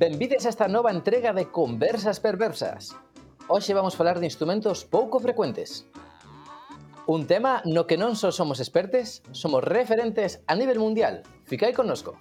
Benvides a esta nova entrega de Conversas Perversas. Hoxe vamos falar de instrumentos pouco frecuentes. Un tema no que non só somos expertes, somos referentes a nivel mundial. Ficai connosco.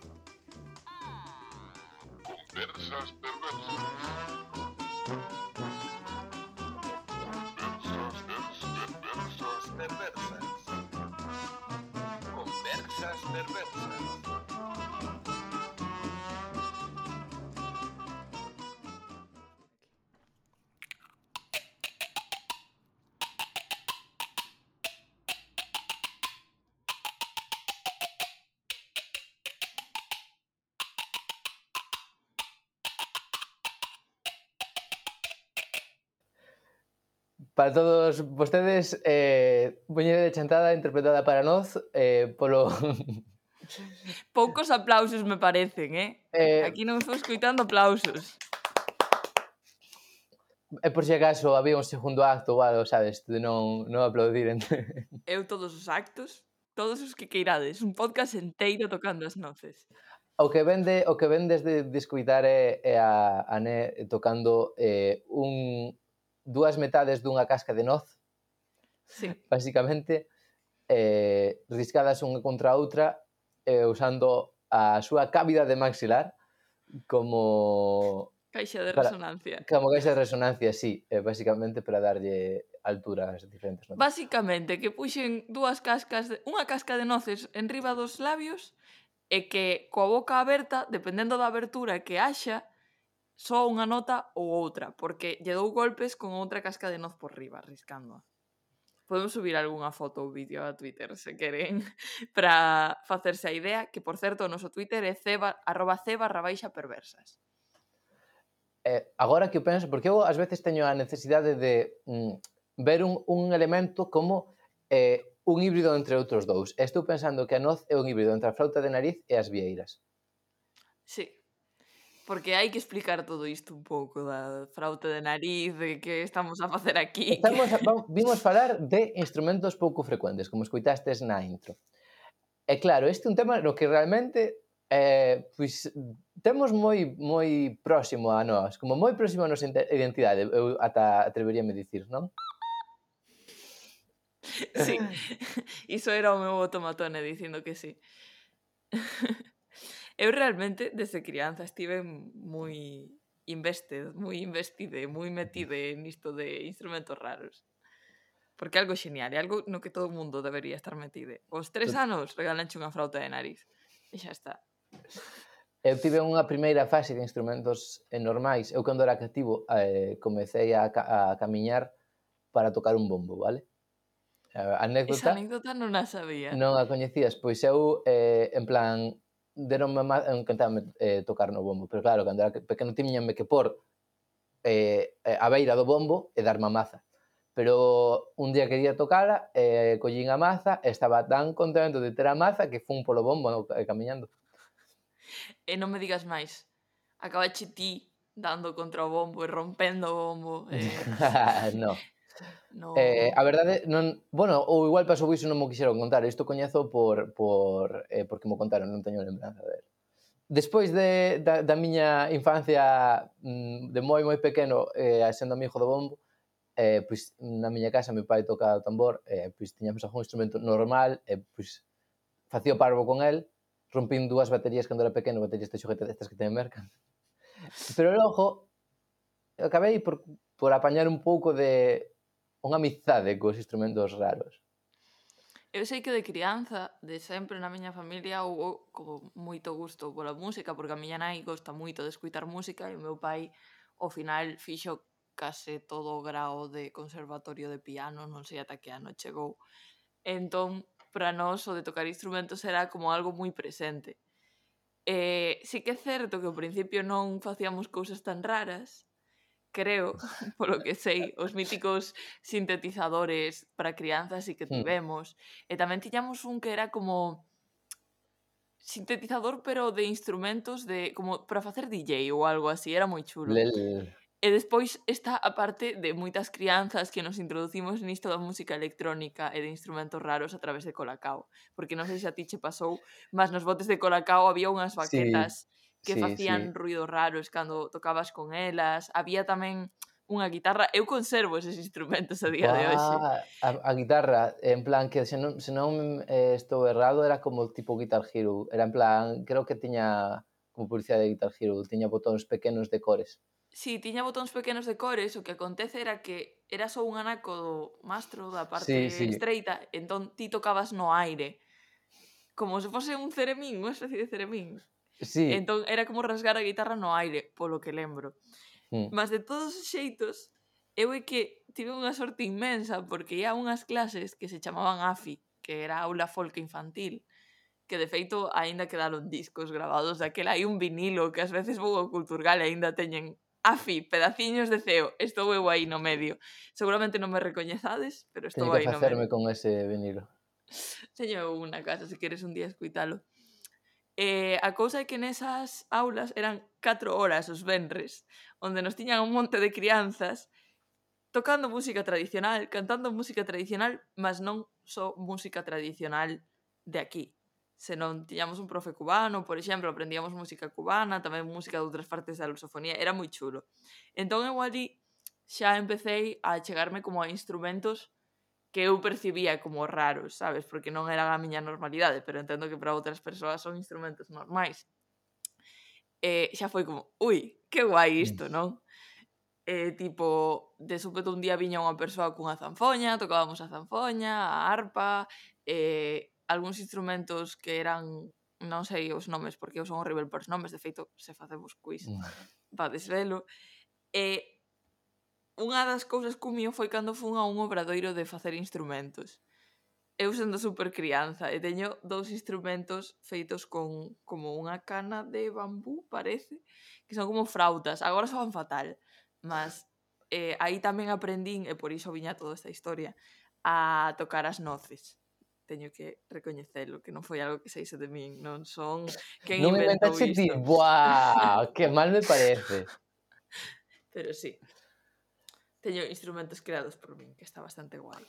a todos vostedes eh, Buñere de Chantada interpretada para nós eh, polo... Poucos aplausos me parecen, eh? eh... Aquí non estou escuitando aplausos. E por si acaso había un segundo acto ou algo, sabes, de non, non aplaudir. Eu todos os actos, todos os que queirades, un podcast enteiro tocando as noces. O que vende, o que vendes de, de é, é a, a Ne tocando eh, un, dúas metades dunha casca de noz, sí. basicamente, eh, riscadas unha contra a outra, eh, usando a súa cávida de maxilar como... Caixa de para, resonancia. Como caixa de resonancia, sí, eh, basicamente para darlle alturas diferentes. Notas. Basicamente, que puxen dúas cascas, de, unha casca de noces en riba dos labios e que coa boca aberta, dependendo da abertura que haxa, só unha nota ou outra, porque lle dou golpes con outra casca de noz por riba, riscándoa. Podemos subir algunha foto ou vídeo a Twitter, se queren, para facerse a idea, que, por certo, o noso Twitter é ceba, arroba ceba rabaixa perversas. Eh, agora que o penso, porque eu ás veces teño a necesidade de mm, ver un, un elemento como eh, un híbrido entre outros dous. Estou pensando que a noz é un híbrido entre a flauta de nariz e as vieiras. Sí porque hai que explicar todo isto un pouco da frauta de nariz, de que estamos a facer aquí. Estamos a, vimos falar de instrumentos pouco frecuentes, como escoitastes na intro. E claro, este é un tema no que realmente eh, pois, temos moi moi próximo a nós, como moi próximo a nosa identidade, eu ata atreveríame a dicir, non? Sí, iso era o meu automatone dicindo que sí eu realmente desde crianza estive moi invested, moi investide, moi metide nisto de instrumentos raros. Porque é algo genial, é algo no que todo o mundo debería estar metido. Os tres anos regalanche unha frauta de nariz. E xa está. Eu tive unha primeira fase de instrumentos normais. Eu, cando era cativo, eh, comecei a, ca a camiñar para tocar un bombo, vale? Eh, a anécdota... Esa anécdota non a sabía. Non a coñecías. Pois eu, eh, en plan, deronme má, encantame eh, tocar no bombo, pero claro, cando era pequeno tiñanme que por eh, eh a beira do bombo e darme a maza. Pero un día quería tocala, eh, collín a maza, estaba tan contento de ter a maza que fun polo bombo no, eh, camiñando. E eh, non me digas máis, acabache ti dando contra o bombo e rompendo o bombo. Eh. no. No. Eh, a verdade, non, bueno, ou igual pasou iso non mo quixeron contar, isto coñezo por, por, eh, porque mo contaron, non teño lembranza del. Despois de, da, da miña infancia mm, de moi moi pequeno, eh, sendo amigo do bombo, eh, pois na miña casa meu pai tocaba o tambor, eh, pois tiñamos algún instrumento normal, e eh, pois facía parvo con el, rompín dúas baterías cando era pequeno, baterías de xoguete destas que te mercan. Pero logo, acabei por, por apañar un pouco de unha amizade cos instrumentos raros. Eu sei que de crianza, de sempre na miña familia, houve como moito gusto pola música, porque a miña nai gosta moito de escutar música e o meu pai, ao final, fixo case todo o grao de conservatorio de piano, non sei ata que ano chegou. Entón, para nós, o de tocar instrumentos era como algo moi presente. Eh, sí que é certo que ao principio non facíamos cousas tan raras, creo, polo que sei, os míticos sintetizadores para crianzas e que hmm. tivemos. E eh, tamén tiñamos un que era como sintetizador pero de instrumentos de como para facer DJ ou algo así, era moi chulo. Lel. Eh, e despois está a parte de moitas crianzas que nos introducimos nisto da música electrónica e de instrumentos raros a través de Colacao. Porque non sei se a ti che pasou, mas nos botes de Colacao había unhas baquetas sí que sí, facían sí. ruidos raros cando tocabas con elas. Había tamén unha guitarra. Eu conservo eses instrumentos a día ah, de hoxe. A, a guitarra, en plan, que se non, se non eh, estou errado, era como tipo Guitar Hero. Era en plan, creo que tiña como publicidade de Guitar Hero, tiña botóns pequenos de cores. Sí, tiña botóns pequenos de cores, o que acontece era que era só un anaco do mastro da parte sí, sí. estreita, entón ti tocabas no aire. Como se fose un ceremín, unha especie de ceremín. Sí. Entón era como rasgar a guitarra no aire, polo que lembro. Mm. Mas de todos os xeitos, eu é que tive unha sorte inmensa porque ia unhas clases que se chamaban AFI, que era aula folk infantil, que de feito aínda quedaron discos grabados daquela hai un vinilo que ás veces vou ao Culturgal e aínda teñen AFI, pedaciños de ceo, estou eu aí no medio. Seguramente non me recoñezades, pero estou aí no medio. Teño que facerme con ese vinilo. Teño unha casa, se queres un día escuitalo. E a cousa é que nesas aulas eran 4 horas os venres, onde nos tiñan un monte de crianzas tocando música tradicional, cantando música tradicional, mas non só música tradicional de aquí. Senón tiñamos un profe cubano, por exemplo, aprendíamos música cubana, tamén música de outras partes da lusofonía, era moi chulo. Entón eu ali xa empecé a chegarme como a instrumentos que eu percibía como raros, sabes? Porque non era a miña normalidade, pero entendo que para outras persoas son instrumentos normais. E xa foi como, ui, que guai mm. isto, non? E tipo, de súpeto un día viña unha persoa cunha zanfoña, tocábamos a zanfoña, a arpa, e algúns instrumentos que eran non sei os nomes, porque eu son horrible por os nomes, de feito, se facemos quiz, mm. vades velo. E unha das cousas que mío foi cando fun a un obradoiro de facer instrumentos. Eu sendo super crianza e teño dous instrumentos feitos con como unha cana de bambú, parece, que son como frautas. Agora soan fatal, mas eh, aí tamén aprendín, e por iso viña toda esta historia, a tocar as noces teño que recoñecelo, que non foi algo que se hizo de min, non son quen non inventou isto. Ti? Buah, que mal me parece. Pero sí, Teño instrumentos creados por min, que está bastante guai.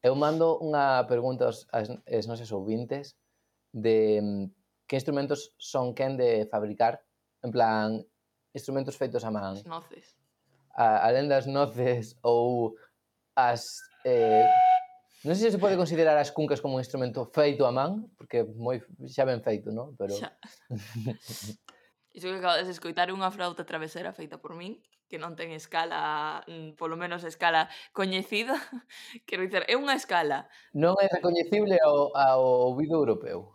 Eu mando unha pregunta aos, aos, aos nosos ouvintes de mm, que instrumentos son quen de fabricar, en plan, instrumentos feitos a man. As noces. A, alén das noces ou as... Eh, non sei se se pode considerar as cuncas como un instrumento feito a man, porque moi xa ben feito, non? Pero... Xa. Iso que acabas de escoitar unha flauta travesera feita por min que non ten escala, mm, polo menos escala coñecida, quero dizer, é unha escala. Non é recoñecible ao, ao ouvido europeo.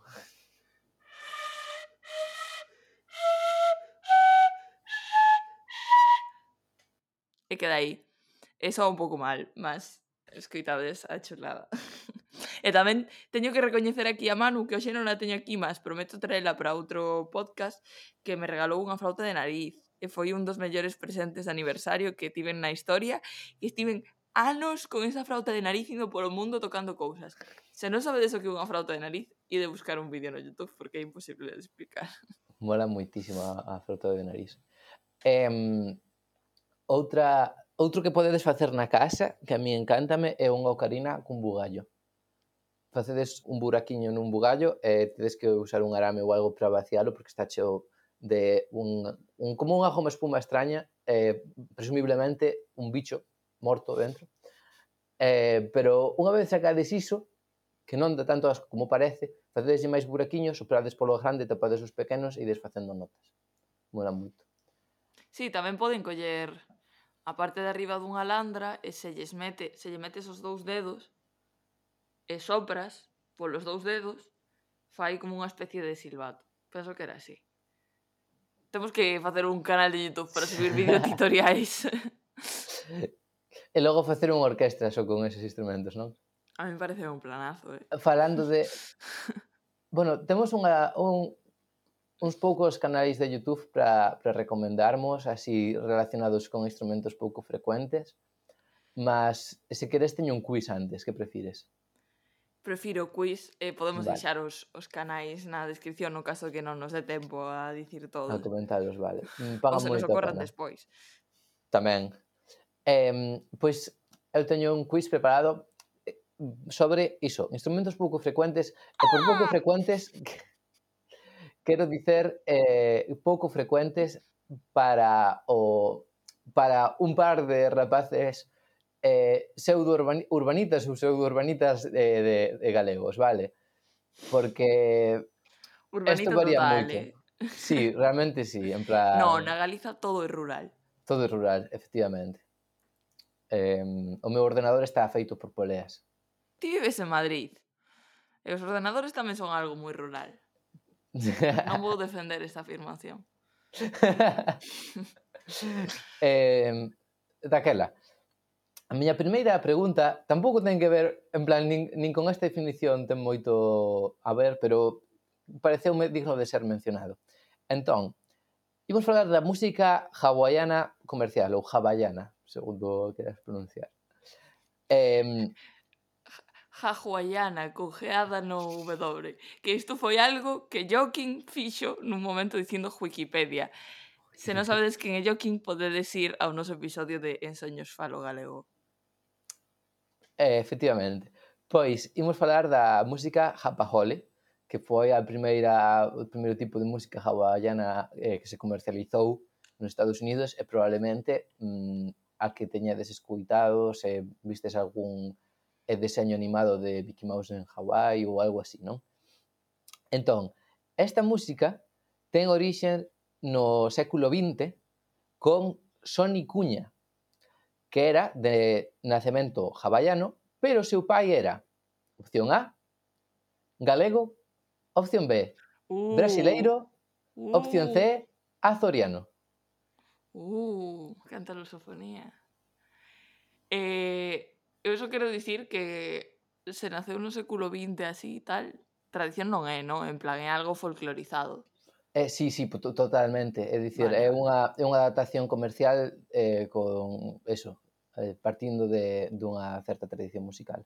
E queda aí. É só un pouco mal, mas escoitades a chulada. E tamén teño que recoñecer aquí a Manu, que hoxe non a teño aquí, mas prometo traela para outro podcast, que me regalou unha flauta de nariz e foi un dos mellores presentes de aniversario que tiven na historia e estiven anos con esa frauta de nariz indo polo mundo tocando cousas. Se non sabedes o que é unha frauta de nariz, ide buscar un vídeo no YouTube porque é imposible de explicar. Mola moitísimo a, a frauta de nariz. Eh, outra, outro que podedes facer na casa, que a mí encántame, é unha ocarina cun bugallo. Facedes un buraquiño nun bugallo e tedes que usar un arame ou algo para vacialo porque está cheo de un, un como unha goma espuma extraña, eh, presumiblemente un bicho morto dentro. Eh, pero unha vez sacades iso, que non de tanto as como parece, facedes máis buraquiños, soprades polo grande, tapades os pequenos e ides facendo notas. Mola moito. Sí, tamén poden coller a parte de arriba dunha landra e se lles mete, se lle metes os dous dedos e sopras polos dous dedos, fai como unha especie de silbato. Penso que era así. Temos que facer un canal de YouTube para subir videotutoriais. e logo facer unha orquestra só con eses instrumentos, non? A mí parece un planazo, eh? Falando de... bueno, temos unha, un, uns poucos canais de YouTube para recomendarmos, así relacionados con instrumentos pouco frecuentes. Mas, se queres, teño un quiz antes, que prefires? prefiro o quiz e eh, podemos vale. deixar os, os canais na descripción no caso que non nos dé tempo a dicir todo. A comentaros, vale. Mm, paga Ou se nos ocorran pena. despois. Tamén. Eh, pois eu teño un quiz preparado eh, sobre iso, instrumentos pouco frecuentes e por pouco ah! frecuentes quero dicer eh, pouco frecuentes para o para un par de rapaces eh, pseudo urbanitas ou pseudo urbanitas eh, de, de galegos, vale? Porque Urbanito esto varía total, moito. Eh? Sí, realmente sí, en plan... No, na Galiza todo é rural. Todo é rural, efectivamente. Eh, o meu ordenador está feito por poleas. Ti vives en Madrid. E os ordenadores tamén son algo moi rural. non vou defender esta afirmación. eh, daquela, A miña primeira pregunta tampouco ten que ver, en plan, nin, nin con esta definición ten moito a ver, pero pareceume digno de ser mencionado. Entón, imos falar da música hawaiana comercial, ou hawaiana, segundo queras pronunciar. Eh, jahuaiana cojeada no W, que isto foi algo que Joaquín fixo nun momento dicindo Wikipedia. Se non sabedes quen é Joaquín, podedes ir ao noso episodio de Ensoños Falo Galego. Eh, efectivamente. Pois, imos falar da música Japahole, que foi a primeira, o primeiro tipo de música hawaiana eh, que se comercializou nos Estados Unidos e probablemente mm, a que teñades escuitado se vistes algún eh, deseño animado de Mickey Mouse en Hawaii ou algo así, non? Entón, esta música ten orixen no século XX con Sonny Cuña, que era de nacemento hawaiano, pero seu pai era, opción A, galego, opción B, Uh, brasileiro, uh, opción C, azoriano. Uh, canta lusofonía. Eh, eu só quero dicir que se naceu no século XX así e tal, tradición non é, non? En plan, é algo folclorizado. Eh, sí, sí, totalmente. É dicir, vale. é unha, é unha adaptación comercial eh, con eso, eh, partindo de, dunha certa tradición musical.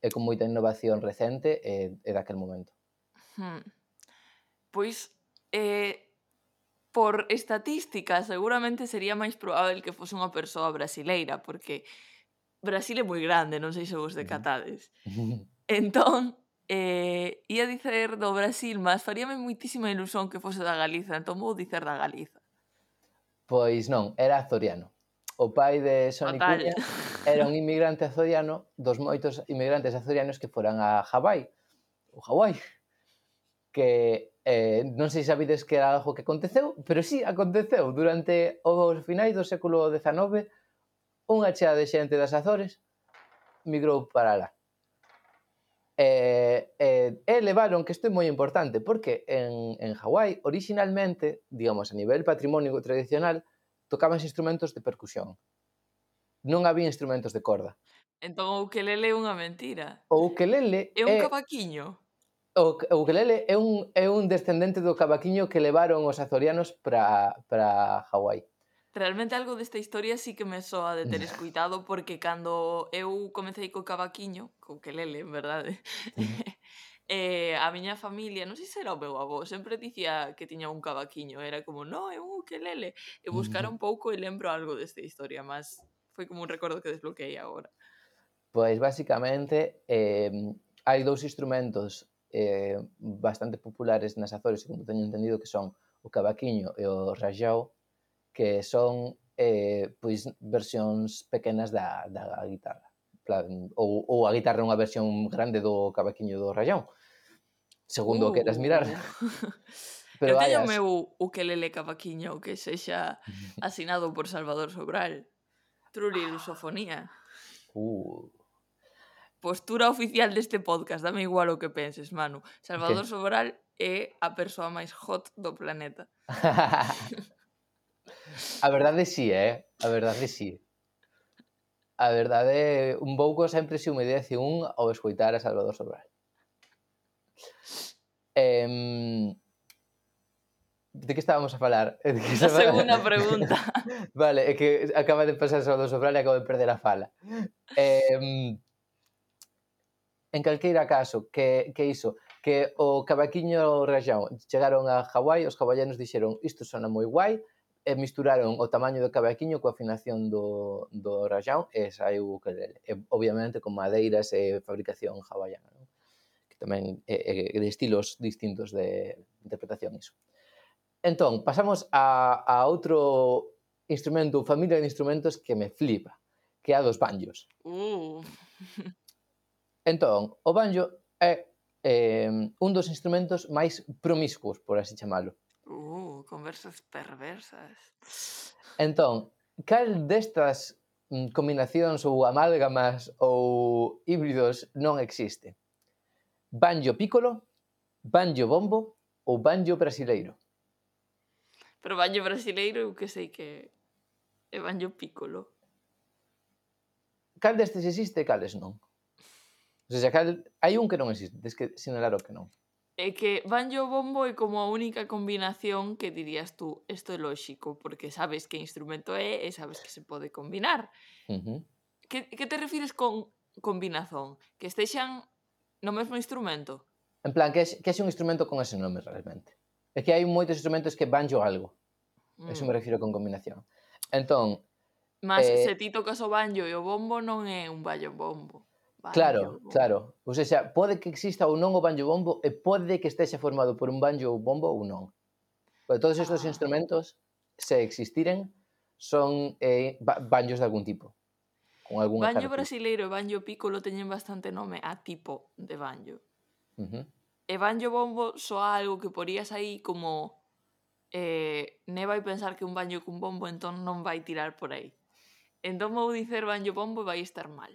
É con moita innovación recente e, eh, e daquel momento. Hmm. Pois, eh, por estatística, seguramente sería máis probável que fose unha persoa brasileira, porque Brasil é moi grande, non sei se vos decatades. Entón, eh, ia dicer do Brasil, mas faríame muitísima ilusión que fose da Galiza, entón vou dicer da Galiza. Pois non, era azoriano. O pai de Sonny Cuña era un inmigrante azoriano dos moitos inmigrantes azorianos que foran a Hawái, o Hawái, que eh, non sei se sabides que era algo que aconteceu, pero sí aconteceu durante os finais do século XIX unha chea de xente das Azores migrou para lá eh, eh, e levaron que isto é moi importante, porque en, en Hawái, originalmente, digamos, a nivel patrimonio tradicional, tocabanse instrumentos de percusión. Non había instrumentos de corda. Entón o ukelele é unha mentira. O ukelele é... un é... cavaquiño. O, o ukelele é un, é un descendente do cavaquiño que levaron os azorianos para Hawái. Realmente algo desta historia sí que me soa de ter escuitado porque cando eu comecei co cavaquiño, co que lele, en verdade, eh, a miña familia, non sei se era o meu avó, sempre dicía que tiña un cavaquiño, era como, no, é un ukelele, e buscar un pouco e lembro algo desta historia, mas foi como un recordo que desbloqueei agora. Pois, basicamente, eh, hai dous instrumentos eh, bastante populares nas Azores, como teño entendido, que son o cavaquiño e o rajao, que son eh, pois versións pequenas da, da guitarra plan, ou, ou a guitarra é unha versión grande do cavaquiño do rayón segundo uh, o queras mirar Pero eu teño o meu ukelele cavaquiño que sexa asinado por Salvador Sobral Trurilusofonía uh. Postura oficial deste podcast, dame igual o que penses, Manu. Salvador okay. Sobral é a persoa máis hot do planeta. A verdade sí, eh? A verdade sí. A verdade, un pouco sempre se humedece un ao escoitar a Salvador Sobral. Em... de que estábamos a falar? De que a segunda pregunta. vale, é que acaba de pasar Salvador Sobral e acabo de perder a fala. Eh, en calqueira caso, que, que iso, que o cavaquiño rajao chegaron a Hawái, os hawaianos dixeron isto sona moi guai, e misturaron o tamaño do cabaquiño coa afinación do, do rayón e saiu o ukelele. E, obviamente con madeiras e fabricación hawaiana, non? que tamén é, é de estilos distintos de interpretación iso. Entón, pasamos a, a outro instrumento, familia de instrumentos que me flipa, que é a dos banjos. Mm. entón, o banjo é eh, un dos instrumentos máis promiscuos, por así chamalo. Uh conversas perversas. Entón, cal destas mm, combinacións ou amálgamas ou híbridos non existe? Banjo pícolo, banjo bombo ou banjo brasileiro? Pero banjo brasileiro eu que sei que é banjo pícolo. Cal destes existe e cales non? O sea, cal... hai un que non existe, tens que sinalar o que non. É que banjo bombo é como a única combinación que dirías tú, isto é lóxico, porque sabes que instrumento é e sabes que se pode combinar. Uh -huh. que, que te refires con combinazón? Que estexan no mesmo instrumento? En plan, que é, que é un instrumento con ese nome realmente. É que hai moitos instrumentos que banjo algo. Mm. Eso me mm. refiro con combinación. Entón... Mas eh... se ti tocas o banjo e o bombo non é un banjo bombo banjo. claro, claro. Ou seja, pode que exista ou non o banjo bombo e pode que estexa formado por un banjo ou bombo ou non. Pero todos estes ah. instrumentos, se existiren, son eh, ba banjos de algún tipo. Con algún banjo brasileiro e banjo piccolo teñen bastante nome a tipo de banjo. Uh -huh. E banjo bombo soa algo que porías aí como eh, ne vai pensar que un banjo cun bombo entón non vai tirar por aí. Entón vou dicer banjo bombo e vai estar mal.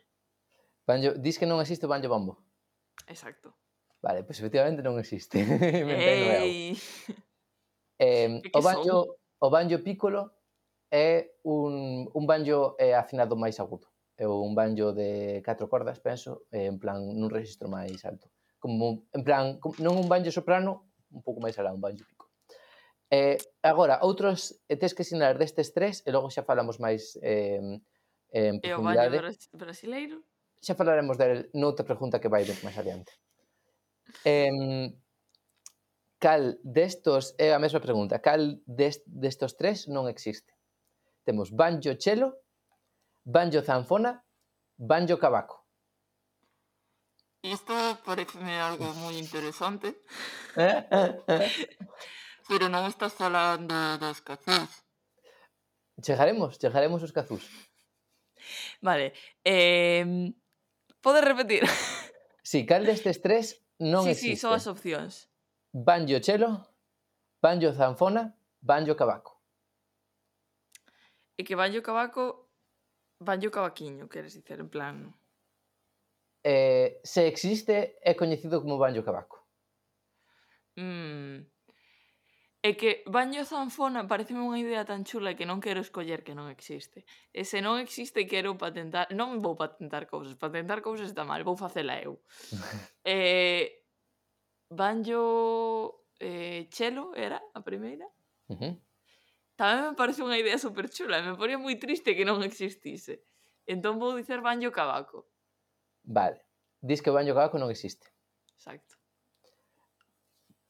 Banjo, dis que non existe o banjo bombo. Exacto. Vale, pois pues, efectivamente non existe. Ei. eh, o banjo, o banjo piccolo é un, un banjo eh, afinado máis agudo. É un banjo de catro cordas, penso, eh, en plan nun registro máis alto. Como, en plan, como, non un banjo soprano, un pouco máis alá, un banjo piccolo. Eh, agora, outros eh, tes que sinalar destes tres e logo xa falamos máis eh, eh, en profundidade. E o banjo brasileiro? xa falaremos del noutra pregunta que vai ver máis adiante. Eh, cal destos, é a mesma pregunta, cal dest, destos tres non existe? Temos banjo chelo, banjo zanfona, banjo cabaco. Isto parece algo moi interesante. Pero non estás falando dos cazús. Chegaremos, chegaremos os cazús. Vale. Eh, Podes repetir? Si, sí, cal destes tres non sí, existe? Si, sí, son as opcións. Banjo chelo, banjo zanfona, banjo cabaco. E que banjo cabaco, banjo cabaquiño, queres dicer, en plan... Eh, se existe, é coñecido como banjo cabaco. Mm, É que baño zanfona pareceme unha idea tan chula que non quero escoller que non existe. E se non existe, quero patentar... Non vou patentar cousas. Patentar cousas está mal. Vou facela eu. eh, banjo eh, chelo era a primeira. Uh -huh. Tamén me parece unha idea super chula. Me ponía moi triste que non existise. Entón vou dicer banjo cabaco. Vale. Dis que banjo cabaco non existe. Exacto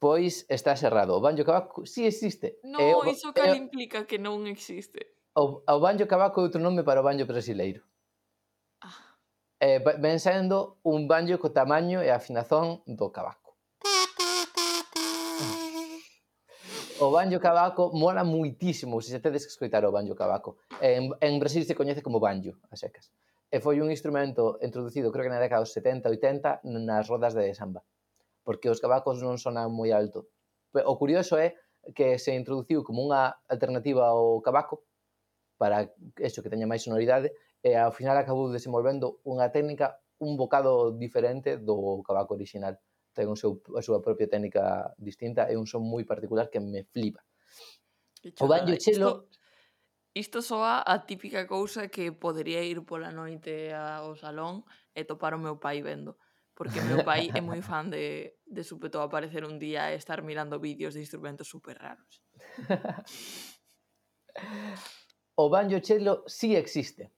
pois está cerrado. O Banjo Cabaco si sí existe. Non, eh, o, iso cal eh, implica que non existe. O, o Banjo Cabaco é outro nome para o banjo brasileiro. Ah. Eh, ven sendo un banjo co tamaño e afinazón do cabaco. O banjo cabaco mola muitísimo, se tedes que escoitar o banjo cabaco. En, en Brasil se coñece como banjo, a secas. E foi un instrumento introducido, creo que na década dos 70, 80, nas rodas de samba porque os cabacos non sonan moi alto. O curioso é que se introduciu como unha alternativa ao cabaco para eso, que teña máis sonoridade, e ao final acabou desenvolvendo unha técnica un bocado diferente do cabaco original. Ten o seu, a súa propia técnica distinta e un son moi particular que me flipa. O banjo chelo... Isto, isto soa a típica cousa que podería ir pola noite ao salón e topar o meu pai vendo porque meu pai é moi fan de, de súpeto aparecer un día e estar mirando vídeos de instrumentos super raros. O banjo si sí existe.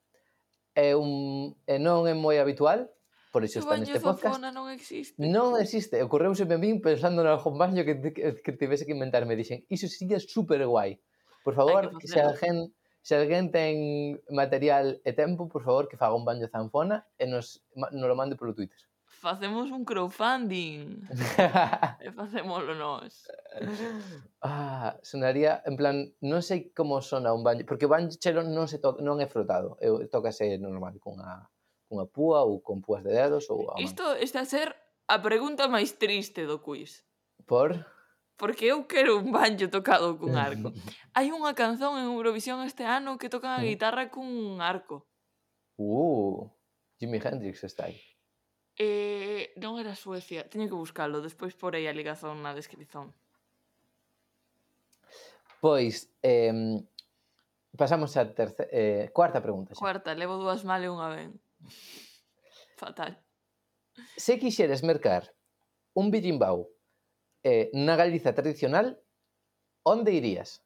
É un e non é moi habitual, por iso está neste podcast. O non existe. Non existe. Ocorreuse a min pensando en algún banjo que, que, que tivese que inventar. Me dixen, iso sí é super guai. Por favor, que, se alguén se alguén ten material e tempo, por favor, que faga un banjo zanfona e nos, nos lo mande polo Twitter. Facemos un crowdfunding. e eh, facémoslo nós. Ah, sonaría, en plan, non sei como sona un banjo, porque o banchelo non se to, non é frotado, eu tócase normal cunha cunha púa ou con púas de dedos ou a Isto está a ser a pregunta máis triste do quiz. Por? Porque eu quero un banjo tocado cun arco. Hai unha canzón en Eurovisión este ano que tocan a guitarra cun arco. Uh, Jimi Hendrix está aí. Eh, non era Suecia. Teño que buscalo, despois porei a ligazón na descripción. Pois, eh, pasamos á terce, eh, cuarta pregunta. Xa. Cuarta, levo dúas mal e unha ben. Fatal. Se quixeres mercar un billimbau eh, na Galiza tradicional, onde irías?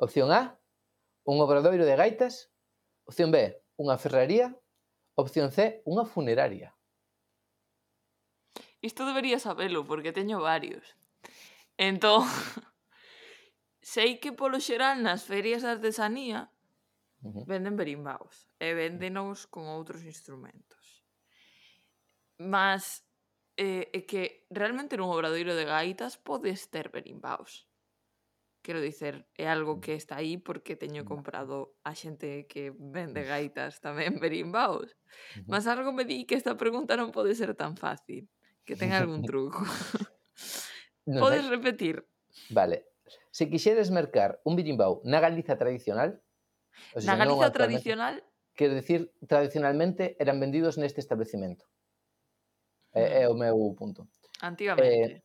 Opción A, un obradoiro de gaitas. Opción B, unha ferraría. Opción C, unha funeraria. Isto debería sabelo, porque teño varios. Entón, sei que polo xeral nas ferias de artesanía uh -huh. venden berimbaos e véndenos con outros instrumentos. Mas eh, é que realmente nun obradoiro de gaitas podes ter berimbaos. Quero dicer, é algo que está aí porque teño comprado a xente que vende gaitas tamén berimbaos. Mas algo me di que esta pregunta non pode ser tan fácil que ten algún truco. no, Podes no. repetir. Vale. Se quixeres mercar un birimbau na Galiza tradicional, o sea, na Galiza tradicional, quero decir, tradicionalmente eran vendidos neste establecimento. É, é mm. o meu punto. Antigamente. Eh,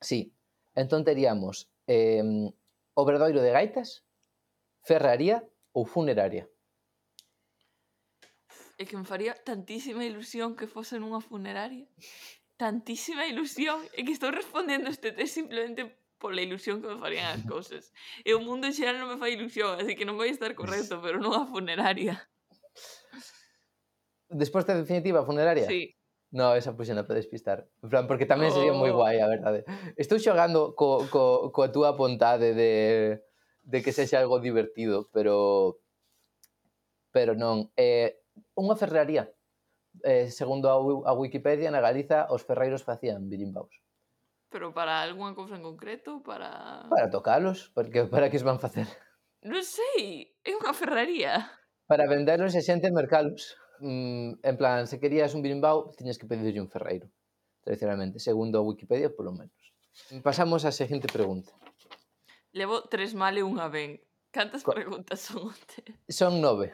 sí. Entón teríamos eh, obradoiro de gaitas, ferraría ou funeraria. É que me faría tantísima ilusión que fose nunha funeraria tantísima ilusión e que estou respondendo este test simplemente pola ilusión que me farían as cousas. E o mundo en xeral non me fai ilusión, así que non vai estar correcto, pero non a funeraria. Desposta de definitiva, funeraria? Sí. No, esa puxena para despistar. En plan, porque tamén oh. sería moi guai, a verdade. Estou xogando co, co, coa túa vontade de, de que sexe algo divertido, pero pero non. Eh, unha ferraría eh, segundo a, a Wikipedia, na Galiza os ferreiros facían birimbaus. Pero para algunha cousa en concreto? Para Para tocalos, porque para que os van facer? Non sei, é unha ferraría. Para venderlos e xente mercalos. Mm, en plan, se querías un birimbau, tiñas que pedirlle un ferreiro. Tradicionalmente, segundo a Wikipedia, polo menos. Pasamos á seguinte pregunta. Levo tres mal e unha ben. Cantas Co preguntas son onte? Son nove.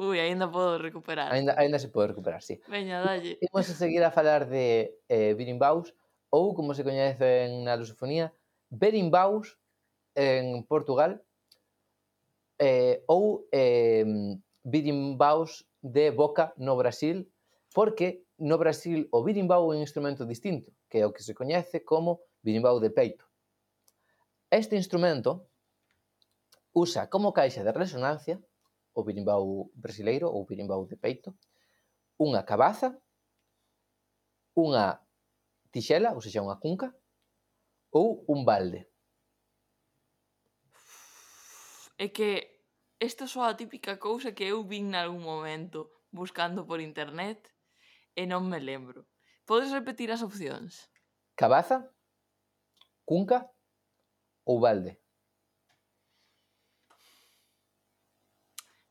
Ui, aínda podo recuperar. Aínda, aínda se pode recuperar, sí. Veña, dalle. Imos a seguir a falar de eh, Birimbaus, ou como se coñece na lusofonía, Berimbaus en Portugal, eh, ou eh, Birimbaus de boca no Brasil, porque no Brasil o birimbau é un instrumento distinto, que é o que se coñece como birimbau de peito. Este instrumento usa como caixa de resonancia o birimbau brasileiro ou birimbau de peito, unha cabaza, unha tixela, ou seja, unha cunca, ou un balde. É que isto só a típica cousa que eu vin nalgún momento buscando por internet e non me lembro. Podes repetir as opcións? Cabaza, cunca ou balde?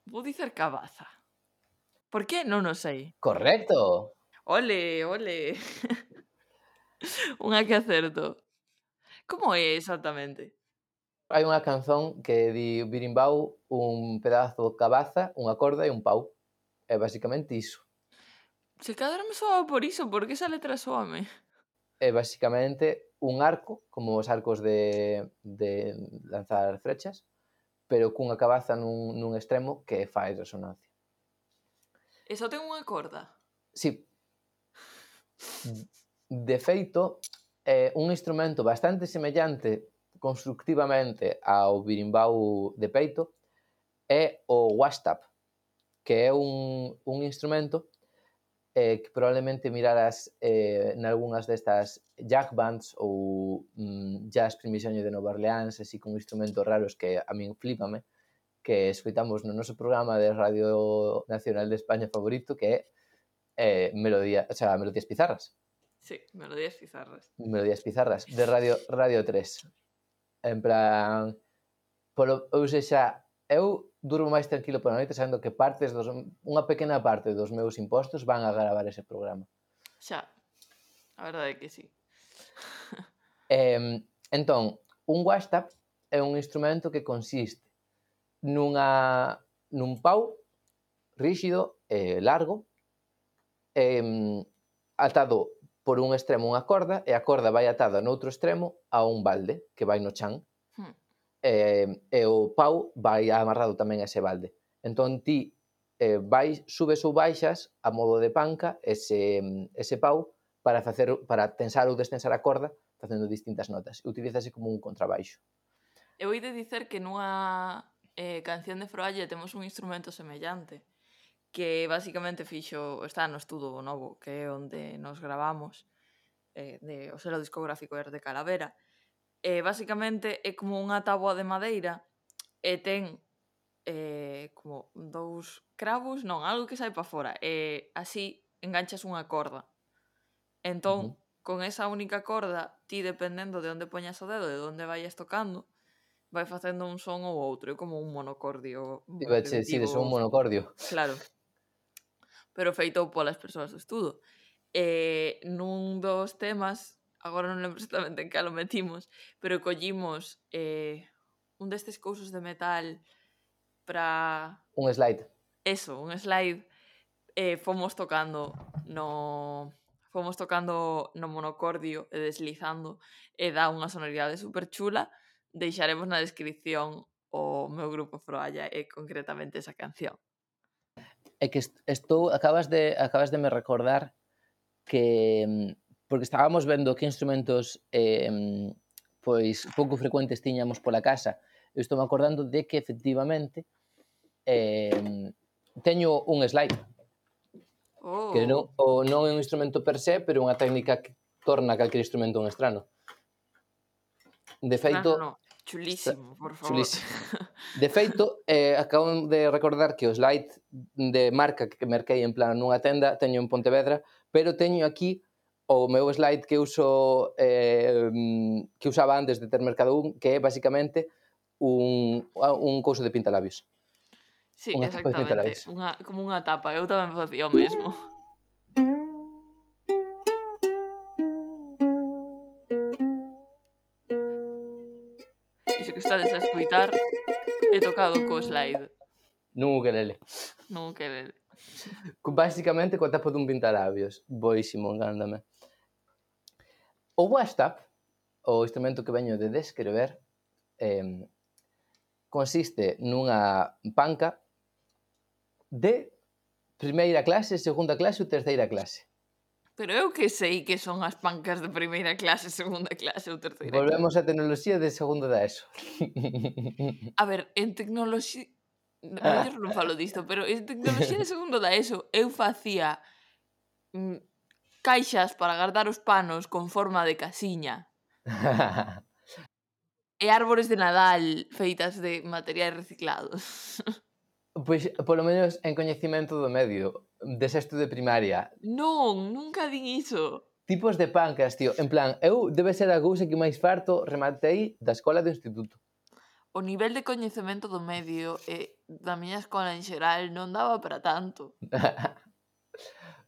Vou dicer cabaza. Por que? Non o sei. Correcto. Ole, ole. unha que acerto. Como é exactamente? Hai unha canzón que di birimbau un pedazo de cabaza, unha corda e un pau. É basicamente iso. Se cadra me por iso, por que esa letra soame? É basicamente un arco, como os arcos de, de lanzar frechas, pero cunha cabaza nun, nun extremo que fai resonancia. E só ten unha corda? Sí. De feito, é un instrumento bastante semellante constructivamente ao birimbau de peito é o washtap, que é un, un instrumento eh, que probablemente miraras eh, nalgúnas destas jack bands ou mm, jazz primixeño de Nova Orleans, así con instrumentos raros que a min flipame, que escoitamos no noso programa de Radio Nacional de España favorito, que é eh, melodía, o sea, melodías pizarras. Sí, melodías pizarras. Melodías pizarras, de Radio, Radio 3. En plan, polo, ou seja, eu durmo máis tranquilo pola noite sabendo que partes dos, unha pequena parte dos meus impostos van a gravar ese programa. Xa, a verdade é que sí. eh, entón, un WhatsApp é un instrumento que consiste nunha, nun pau rígido e eh, largo eh, atado por un extremo unha corda e a corda vai atada noutro extremo a un balde que vai no chan eh, e o pau vai amarrado tamén a ese balde. Entón ti eh, vai, subes ou baixas a modo de panca ese, ese pau para facer para tensar ou destensar a corda facendo distintas notas. E como un contrabaixo. Eu hei de dicer que nunha eh, canción de Froalle temos un instrumento semellante que basicamente fixo, está no estudo novo, que é onde nos gravamos, eh, de, o selo discográfico de Calavera, eh, basicamente é como unha táboa de madeira e ten eh, como dous cravos, non, algo que sai para fora. E así enganchas unha corda. Entón, uh -huh. con esa única corda, ti dependendo de onde poñas o dedo e de onde vayas tocando, vai facendo un son ou outro, é como un monocordio. Digo, si, si, un monocordio. Claro. Pero feito polas persoas do estudo. E nun dos temas agora non lembro exactamente en que lo metimos, pero collimos eh, un destes cousos de metal para... Un slide. Eso, un slide. Eh, fomos tocando no fomos tocando no monocordio e deslizando e dá unha sonoridade super chula deixaremos na descripción o meu grupo Froalla e concretamente esa canción é que estou acabas de acabas de me recordar que mm, porque estábamos vendo que instrumentos eh, pois pouco frecuentes tiñamos pola casa. Eu estou acordando de que efectivamente eh, teño un slide oh. que non, o non é un instrumento per se, pero unha técnica que torna calquer instrumento un estrano. De ah, feito, no, no, no. Chulísimo, por favor. Chulísimo. De feito, eh, acabo de recordar que o slide de marca que merquei en plan nunha tenda teño en Pontevedra, pero teño aquí o meu slide que uso eh, que usaba antes de ter mercado un, que é basicamente un, un couso de pintalabios. Sí, unha exactamente. Unha, como unha tapa, eu tamén facía o mesmo. Iso que estades a escuitar he tocado co slide. Nun ukelele. Nun ukelele. Basicamente coa tapa dun pintalabios. Boísimo, engándame. O WhatsApp, o instrumento que veño de descrever, eh, consiste nunha panca de primeira clase, segunda clase ou terceira clase. Pero eu que sei que son as pancas de primeira clase, segunda clase ou terceira Volvemos clase. Á tecnoloxía de segundo da ESO. A ver, en tecnoloxía... Non, non falo disto, pero en tecnoloxía de segundo da ESO eu facía mm, caixas para guardar os panos con forma de casiña. e árbores de Nadal feitas de materiais reciclados. Pois, polo menos, en coñecimento do medio, de sexto de primaria. Non, nunca din iso. Tipos de pancas, tío. En plan, eu debe ser a cousa que máis farto rematei da escola do instituto. O nivel de coñecemento do medio e da miña escola en xeral non daba para tanto.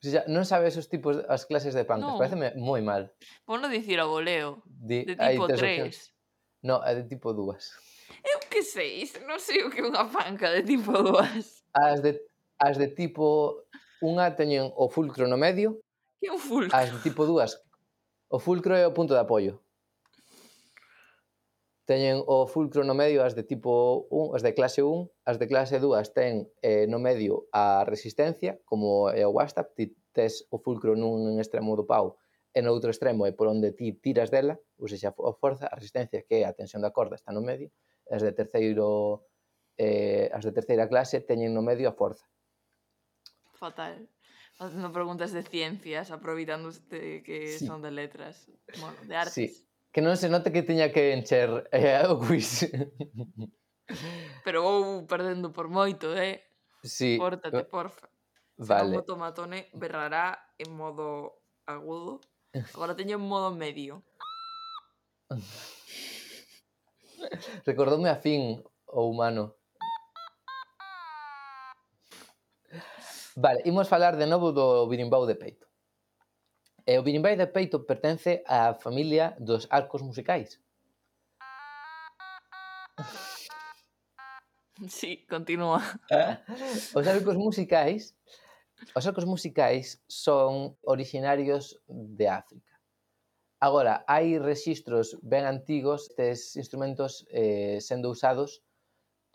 Si xa, non sabes os tipos, as clases de pancas, no. pareceme moi mal. Vou dicir a voleo, Di, de tipo 3. No, é de tipo 2. Eu que sei, non sei o que é unha panca de tipo 2. As de, as de tipo unha teñen o fulcro no medio. Que é un fulcro? As de tipo 2. O fulcro é o punto de apoio teñen o fulcro no medio as de tipo 1, as de clase 1, as de clase 2 ten eh, no medio a resistencia, como é o WhatsApp, ti tes o fulcro nun extremo do pau e no outro extremo é por onde ti tiras dela, ou seja, a forza, a resistencia que é a tensión da corda está no medio, as de terceiro eh, as de terceira clase teñen no medio a forza. Fatal. Facendo preguntas de ciencias, aproveitándose que sí. son de letras, bueno, de artes. Sí que non se note que tiña que encher eh, o quiz. Pero vou perdendo por moito, eh? Sí. Pórtate, porfa. Vale. O tomatone berrará en modo agudo. Agora teño en modo medio. Recordoume a fin o humano. Vale, imos falar de novo do birimbau de peito. E o birimbai de peito pertence á familia dos arcos musicais. Sí, continúa. Os arcos musicais Os arcos musicais son originarios de África. Agora, hai rexistros ben antigos destes instrumentos eh, sendo usados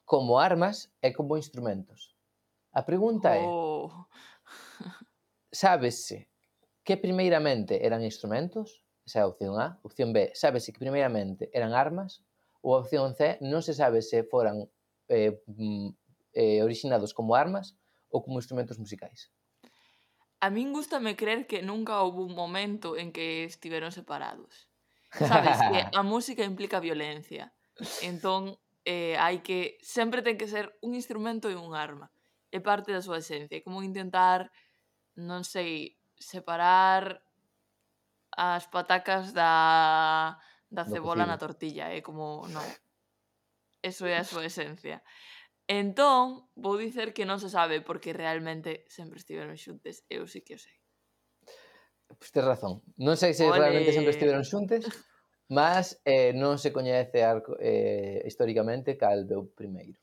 como armas e como instrumentos. A pregunta oh. é, sábese que primeiramente eran instrumentos, esa é a opción A. Opción B, sábese que primeiramente eran armas. Ou a opción C, non se sabe se foran eh, mm, eh, originados como armas ou como instrumentos musicais. A min gustame creer que nunca houve un momento en que estiveron separados. Sabes que a música implica violencia. Entón, eh, hai que sempre ten que ser un instrumento e un arma. É parte da súa esencia, é como intentar non sei, separar as patacas da, da cebola na tortilla, é eh? como, non. Eso é a súa esencia. Entón, vou dicer que non se sabe porque realmente sempre estiveron xuntes, eu sí que o sei. Pois pues tes razón. Non sei se Ole. realmente sempre estiveron xuntes, mas eh, non se coñece arco, eh, históricamente cal veu primeiro.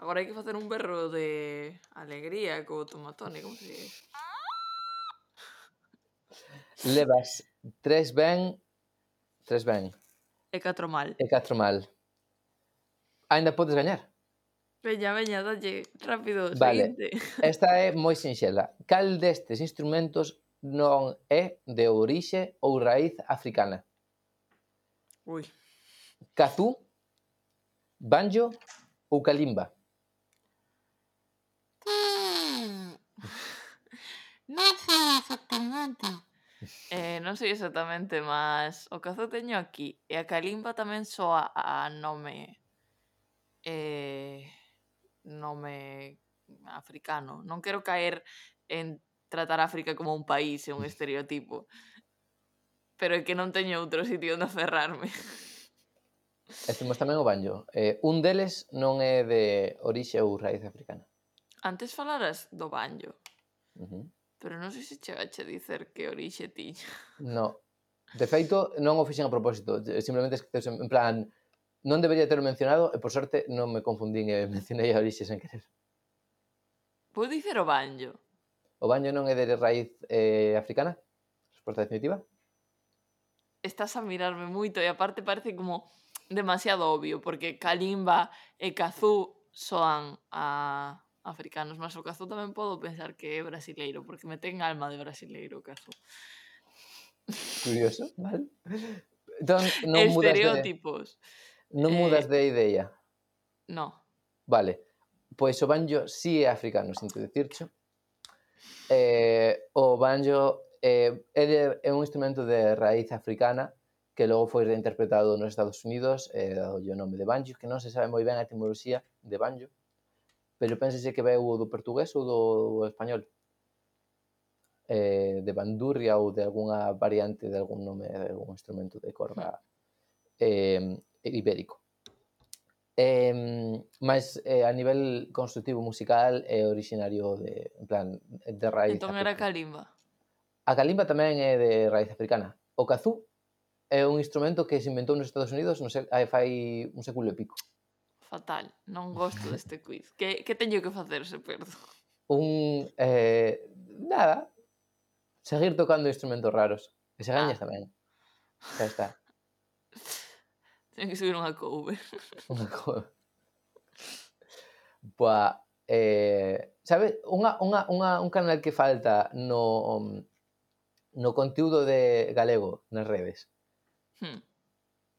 Agora hai que facer un berro de alegría co tomatone, como se dice levas tres ben, tres ben. E catro mal. E catro mal. Ainda podes gañar. Veña, veña, dalle, rápido, vale. seguinte. Esta é moi sinxela. Cal destes instrumentos non é de orixe ou raíz africana? Ui. Cazú, banjo ou calimba? Non sei exactamente eh, non sei exactamente, mas o cazo teño aquí. E a calimba tamén soa a nome... Eh, nome africano. Non quero caer en tratar África como un país e un estereotipo. Pero é que non teño outro sitio onde aferrarme. E temos tamén o banjo. Eh, un deles non é de orixe ou raíz africana. Antes falaras do banjo. Uh -huh. Pero non sei se chegache a dicer que orixe tiña. No. De feito, non o fixen a propósito. Eh, simplemente esqueceuse en plan... Non debería ter mencionado e, por sorte, non me confundín e mencionei a orixe sen querer. Vou dicer o banjo. O banjo non é de raíz eh, africana? Resposta definitiva? Estás a mirarme moito e aparte parece como demasiado obvio porque Kalimba e Kazoo soan a africanos, mas o Kazoo tamén podo pensar que é brasileiro porque me ten alma de brasileiro o Kazoo. Curioso, vale? Entón, non mudas de, Estereotipos. non Eh, mudas de ideia. No. Vale. Pois o banjo sí é africano, sinto dicircho. Eh, o banjo eh, é, de, é un instrumento de raíz africana que logo foi reinterpretado nos Estados Unidos eh, dado o nome de banjo, que non se sabe moi ben a etimoloxía de banjo, pero pensase que veu o do portugués ou do español eh, de bandurria ou de algunha variante de algún nome de algún instrumento de corda eh, ibérico. Eh, mas eh, a nivel construtivo musical é eh, originario de, en plan, de raíz Entón era calimba. A calimba tamén é de raíz africana. O kazoo é un instrumento que se inventou nos Estados Unidos no sé, eh, fai un século e pico fatal, non gosto deste quiz. Que, que teño que facer se perdo? Un, eh, nada, seguir tocando instrumentos raros. E se gañas ah. tamén. Xa está. Teño que subir unha cover. Unha cover. Boa, eh, sabe, unha, unha, unha, un canal que falta no, no conteúdo de galego nas redes. Hmm.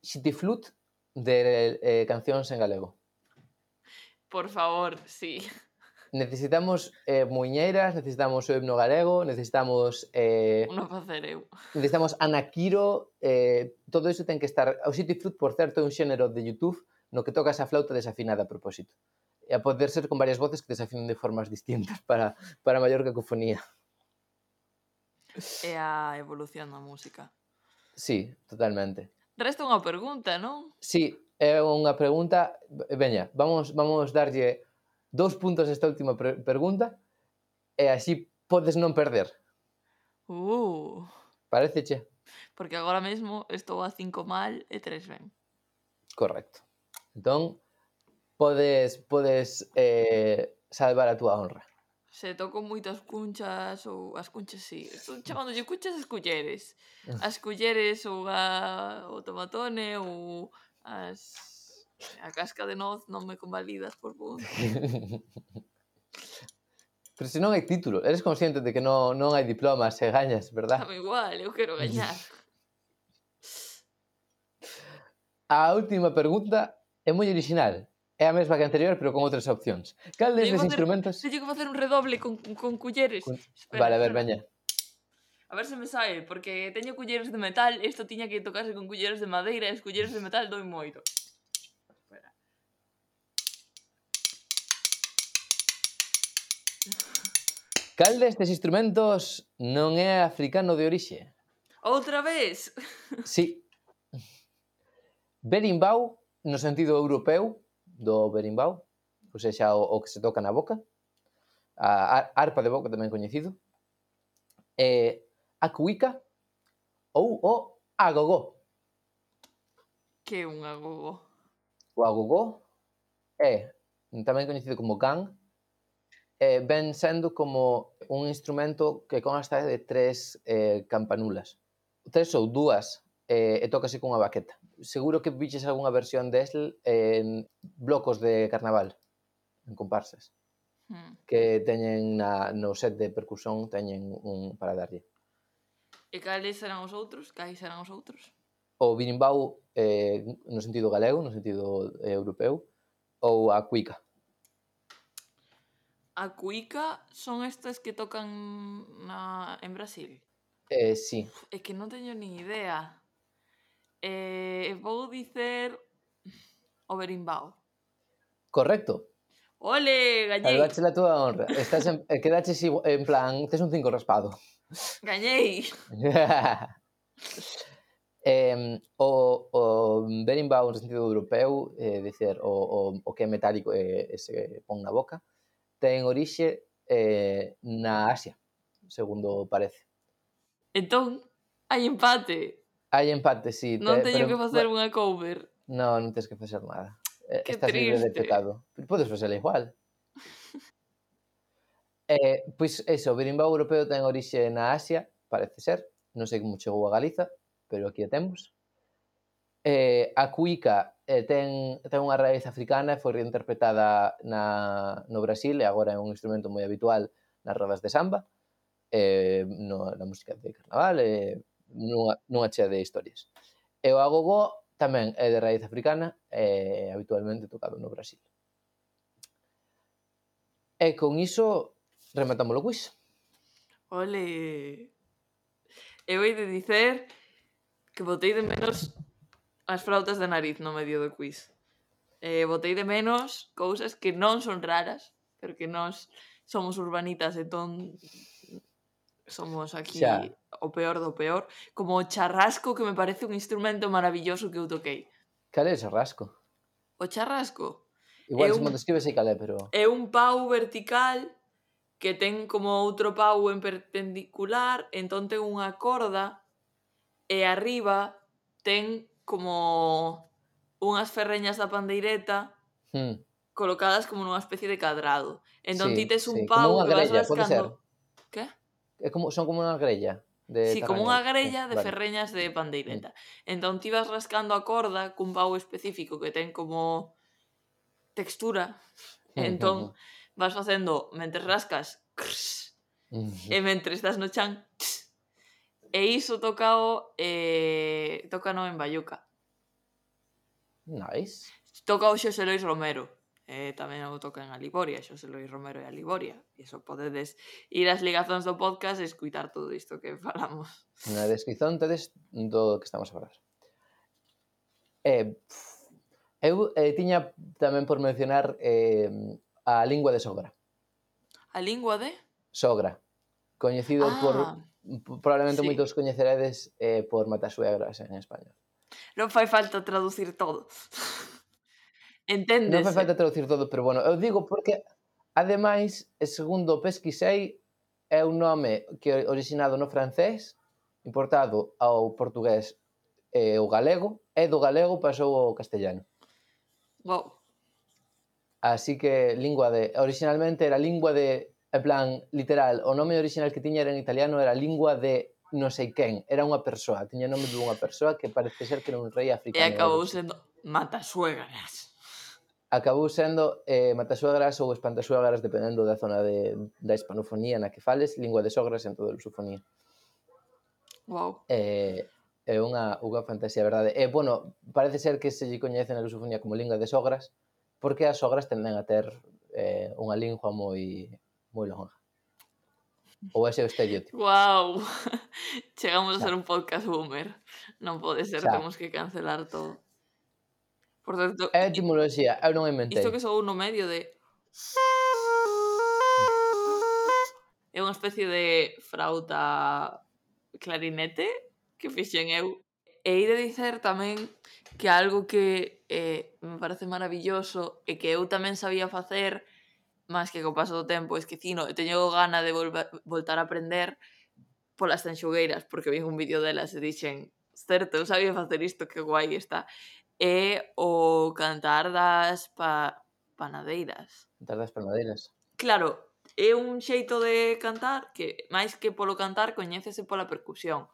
Xitiflut de eh, cancións en galego. Por favor, sí. Necesitamos eh, muñeiras, necesitamos o himno galego, necesitamos... Eh, Uno facer eu. Necesitamos anaquiro, eh, todo iso ten que estar... O City Fruit, por certo, é un xénero de YouTube no que tocas a flauta desafinada a propósito. E a poder ser con varias voces que desafinan de formas distintas para, para maior cacofonía. É a evolución da música. Sí, totalmente. Resta unha pergunta, non? Sí, é unha pregunta, veña, vamos vamos darlle dous puntos a esta última pre pregunta e así podes non perder. Uh. Pareceche? Porque agora mesmo estou a 5 mal e 3 ben. Correcto. Entón, podes, podes eh, salvar a túa honra. Se toco moitas cunchas ou as cunchas, sí. Estou chamándolle cunchas as culleres. As culleres ou a, o tomatone ou as, a casca de noz non me convalidas por punto. Pero se non hai título, eres consciente de que non, non hai diplomas se gañas, verdad? Dame igual, eu quero gañar. a última pergunta é moi original. É a mesma que anterior, pero con outras opcións. Cal destes instrumentos... Teño que facer un redoble con, con culleres. Con... Espera, vale, a ver, veña. A ver se me sae, porque teño culleres de metal, isto tiña que tocarse con culleres de madeira, e os culleres de metal doi moito. Espera. Cal destes instrumentos non é africano de orixe? Outra vez? Sí. Berimbau, no sentido europeu do berimbau, ou seja, o, o que se toca na boca, a arpa de boca tamén coñecido, eh, a cuica ou o agogó. Que é un agogó? O agogó é, tamén coñecido como gan, eh, ven sendo como un instrumento que consta de tres eh, campanulas. Tres ou dúas eh, e tócase cunha baqueta. Seguro que viches algunha versión desel en blocos de carnaval, en comparsas, hmm. que teñen na, no set de percusión teñen un para darlle. E cales serán os outros? Cais eran os outros? O birimbau eh, no sentido galego, no sentido eh, europeu, ou a cuica. A cuica son estas que tocan na... en Brasil? Eh, sí. É que non teño nin idea. Eh, vou dicer o berimbau. Correcto. Ole, gallego. Dache la túa honra. Estás en, eh, quedaches en plan, tes un cinco raspado. Gañei. eh, o, o Berimbau no sentido europeu, eh, dicer, o, o, o que é metálico e eh, se pon na boca, ten orixe eh, na Asia, segundo parece. Entón, hai empate. Hai empate, sí. Non te, teño pero, que facer unha cover. Non, non tens que facer nada. Que Estás triste. libre de pecado. Podes facela igual. Eh, pois eso, o berimbau europeo ten orixe na Asia, parece ser, non sei como chegou a Galiza, pero aquí a temos. Eh, a cuica eh, ten, ten unha raíz africana e foi reinterpretada na, no Brasil e agora é un instrumento moi habitual nas rodas de samba, eh, no, na música de carnaval, eh, nunha, nunha chea de historias. E o agogó tamén é de raíz africana e eh, habitualmente tocado no Brasil. E con iso Rematamos o quiz. Ole. Eu hei de dicer que botei de menos as flautas da nariz no medio do quiz. Eh, botei de menos cousas que non son raras, pero que nós somos urbanitas, entón somos aquí xa. o peor do peor, como o charrasco que me parece un instrumento maravilloso que eu toquei. Cal é o charrasco? O charrasco? Igual é se un... me describes aí cal é, pero... É un pau vertical que ten como outro pau en perpendicular, entón ten unha corda e arriba ten como unhas ferreñas da pandeireta hmm. colocadas como nunha especie de cadrado. Entón sí, ti tes un sí. pau que vas rascando. Que? É como, son como unha grella. De sí, como unha grella de vale. ferreñas de pandeireta. Hmm. Entón ti vas rascando a corda cun pau específico que ten como textura. Hmm, hmm, entón, vas facendo mentre rascas e mentre estás no chan tss, e iso tocao eh, tocano en Bayuca nice toca o Xosé Lois Romero eh, tamén o toca en Aliboria, Xosé Lois Romero e Aliboria. E iso podedes ir ás ligazóns do podcast e escuitar todo isto que falamos. Na descripción tedes do que estamos a falar. Eh, eu eh, tiña tamén por mencionar eh, a lingua de sogra. A lingua de? Sogra. Coñecido ah. por probablemente sí. moitos coñeceredes eh, por matasuegras en español. Non fai falta traducir todo. Entendes? Non fai falta traducir todo, pero bueno, eu digo porque ademais, segundo pesquisei, é un nome que é originado no francés, importado ao portugués e eh, ao galego, e do galego pasou ao castellano. Wow. Así que lingua de... Originalmente era lingua de... En plan, literal, o nome original que tiña era en italiano era lingua de non sei quen, era unha persoa, tiña nome dunha persoa que parece ser que era un rei africano. E acabou sendo Matasuegras. Acabou sendo eh, Matasuegras ou Espantasuegras, dependendo da zona de, da hispanofonía na que fales, lingua de sogras en toda a lusofonía. Wow. Eh, é unha, unha fantasía, verdade. E, eh, bueno, parece ser que se lle coñece na lusofonía como lingua de sogras, porque as sogras tenden a ter eh, unha lingua moi moi longa. Ou ese é o estereotipo. Wow. Chegamos xa. a ser un podcast boomer. Non pode ser, xa. temos que cancelar todo. Por certo, é etimoloxía, eu non inventei. Isto que sou no medio de É unha especie de frauta clarinete que fixen eu e ir de dicer tamén que algo que eh, me parece maravilloso e que eu tamén sabía facer máis que co paso do tempo esquecino e teño gana de volver, voltar a aprender polas tanxugueiras porque vi un vídeo delas e dixen certo, eu sabía facer isto, que guai está. É o cantar das pa, panadeiras. Cantar das panadeiras. Claro, é un xeito de cantar que máis que polo cantar coñécese pola percusión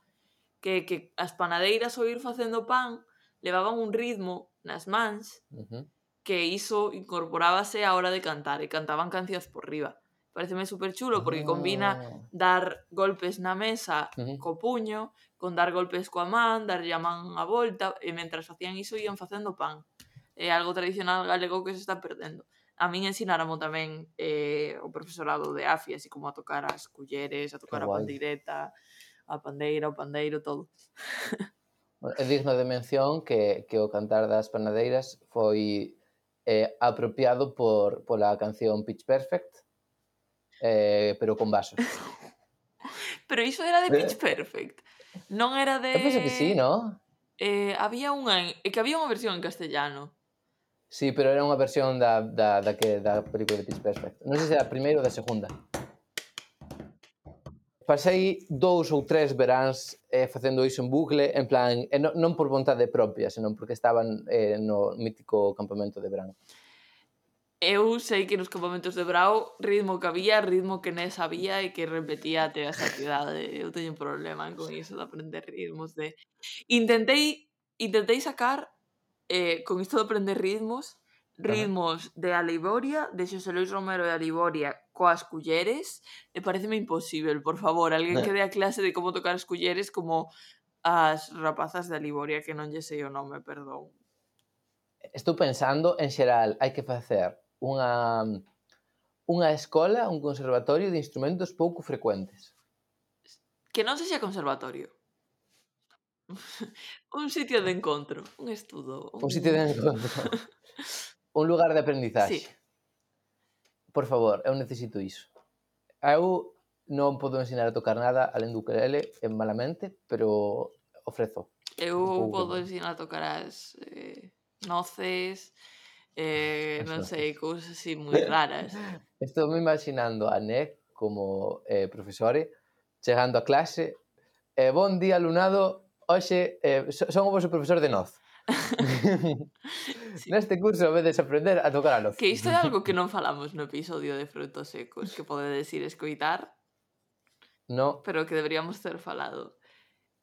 que, que as panadeiras ao ir facendo pan levaban un ritmo nas mans uh -huh. que iso incorporábase á hora de cantar e cantaban cancións por riba. Pareceme super chulo porque combina dar golpes na mesa uh -huh. co puño con dar golpes coa man, darlle a man a volta e mentras facían iso iban facendo pan. É algo tradicional galego que se está perdendo a min ensináramo tamén eh, o profesorado de AFI, así como a tocar as culleres, a tocar a pandireta, a pandeira, o pandeiro, todo. É digno de mención que, que o cantar das panadeiras foi eh, apropiado por, pola canción Pitch Perfect, eh, pero con vasos. pero iso era de Pitch Perfect. Non era de... Eu penso que sí, non? Eh, había unha... É que había unha versión en castellano. Sí, pero era unha versión da, da, da, que, da película de Pitch Perfect. Non sei se era a primeira ou da segunda pasei dous ou tres veráns eh, facendo iso en bucle, en plan, eh, non, non por vontade propia, senón porque estaban eh, no mítico campamento de verán. Eu sei que nos campamentos de Brau ritmo que había, ritmo que nes había e que repetía até a saciedade. Eu teño un problema con iso de aprender ritmos de... Intentei, intentei sacar eh, con isto de aprender ritmos Ritmos de Aliboria, de Xosé Luis Romero de Aliboria, coas culleres, e pareceme imposible, por favor, alguén eh. que dé a clase de como tocar as culleres como as rapazas de Aliboria, que non lle sei o nome, perdón. Estou pensando, en xeral, hai que facer unha unha escola, un conservatorio de instrumentos pouco frecuentes. Que non sexa conservatorio. un sitio de encontro, un estudo. Un, un sitio de encontro. un lugar de aprendizaxe. Sí. Por favor, eu necesito iso. Eu non podo ensinar a tocar nada alén do ukelele en malamente, pero ofrezo. Eu podo ensinar a tocar as eh, noces, eh, as non noces. sei, cousas así moi raras. Estou me imaginando a NEC como eh, profesore chegando a clase, eh, bon día alumnado, hoxe eh, son o vosso profesor de noz. sí. Neste curso vedes aprender a tocar a loz. Que isto é algo que non falamos no episodio de frutos secos, que pode ir escoitar. No. Pero que deberíamos ter falado.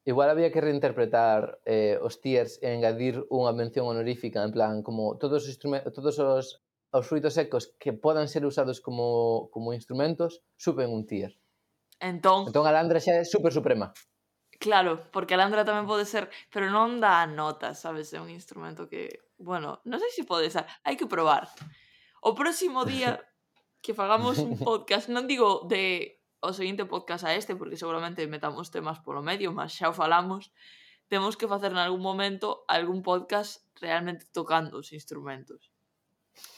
Igual había que reinterpretar eh, os tiers e engadir unha mención honorífica, en plan, como todos os, todos os, os fruitos secos que podan ser usados como, como instrumentos, suben un tier. Entón... Entón, a Landra xa é super suprema. Claro, porque a landra tamén pode ser, pero non dá notas, sabes? É un instrumento que, bueno, non sei se pode ser, hai que probar. O próximo día que fagamos un podcast, non digo de o seguinte podcast a este, porque seguramente metamos temas polo medio, mas xa o falamos, temos que facer en algún momento algún podcast realmente tocando os instrumentos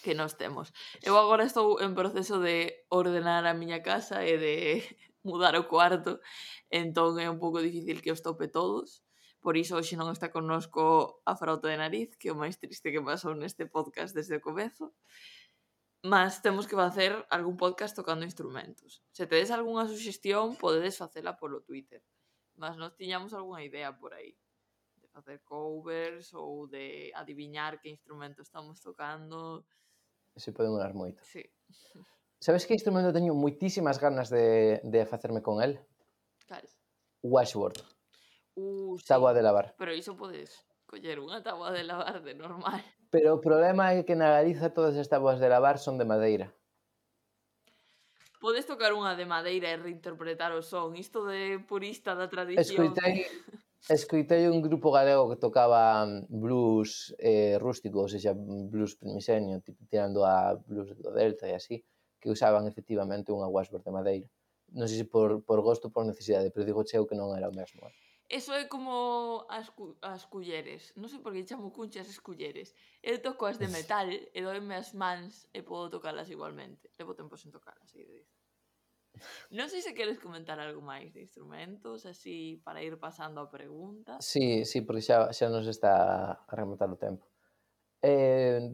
que nos temos. Eu agora estou en proceso de ordenar a miña casa e de mudar o cuarto, entón é un pouco difícil que os tope todos. Por iso hoxe non está connosco a frauta de nariz, que é o máis triste que pasou neste podcast desde o comezo. Mas temos que facer algún podcast tocando instrumentos. Se tedes algunha suxestión, podedes facela polo Twitter. Mas nós tiñamos algunha idea por aí de facer covers ou de adiviñar que instrumento estamos tocando. Se pode molar moito. Sí. sabes que instrumento teño moitísimas ganas de, de facerme con el? Cal? Washboard. Uh, sí. Táboa de lavar. Pero iso podes coller unha táboa de lavar de normal. Pero o problema é que na Galiza todas as táboas de lavar son de madeira. Podes tocar unha de madeira e reinterpretar o son. Isto de purista da tradición. Escoitei, escoitei un grupo galego que tocaba mm, blues eh, rústico, ou seja, blues primisenio, tirando a blues do Delta e así. Uh que usaban efectivamente unha Washboard de madeira. Non sei se por, por gosto ou por necesidade, pero digo cheo que non era o mesmo. Eh? Eso é como as, as culleres. Non sei por que chamo cunchas as culleres. Eu toco as de metal e doime as mans e podo tocalas igualmente. Levo tempo sen tocalas, aí diz. Non sei se queres comentar algo máis de instrumentos, así para ir pasando a pregunta. Sí, sí, porque xa, xa nos está a rematar o tempo. Eh,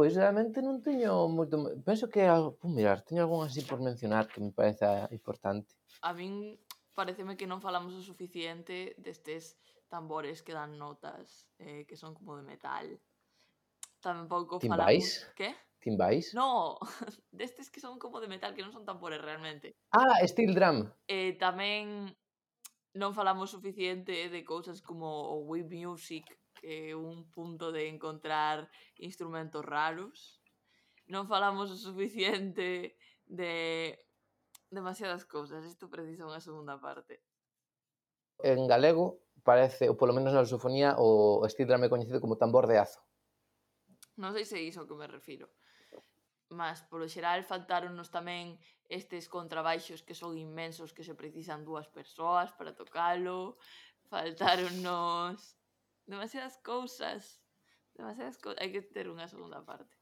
Pois realmente non teño moito... Penso que... Ah, Pum, mirar, teño algún así por mencionar que me parece importante. A min pareceme que non falamos o suficiente destes tambores que dan notas, eh, que son como de metal. Tampouco Timbais? falamos... Que? Timbais? No, destes que son como de metal, que non son tambores realmente. Ah, steel drum. Eh, tamén non falamos suficiente de cousas como o Wii Music, que é un punto de encontrar instrumentos raros. Non falamos o suficiente de demasiadas cousas. Isto precisa unha segunda parte. En galego parece, ou polo menos na lusofonía, o estídrame coñecido como tambor de azo. Non sei se é iso que me refiro. Mas, polo xeral, faltáronnos tamén estes contrabaixos que son inmensos que se precisan dúas persoas para tocalo. Faltáronnos demasiadas cousas. Demasiadas cousas. Hai que ter unha segunda parte.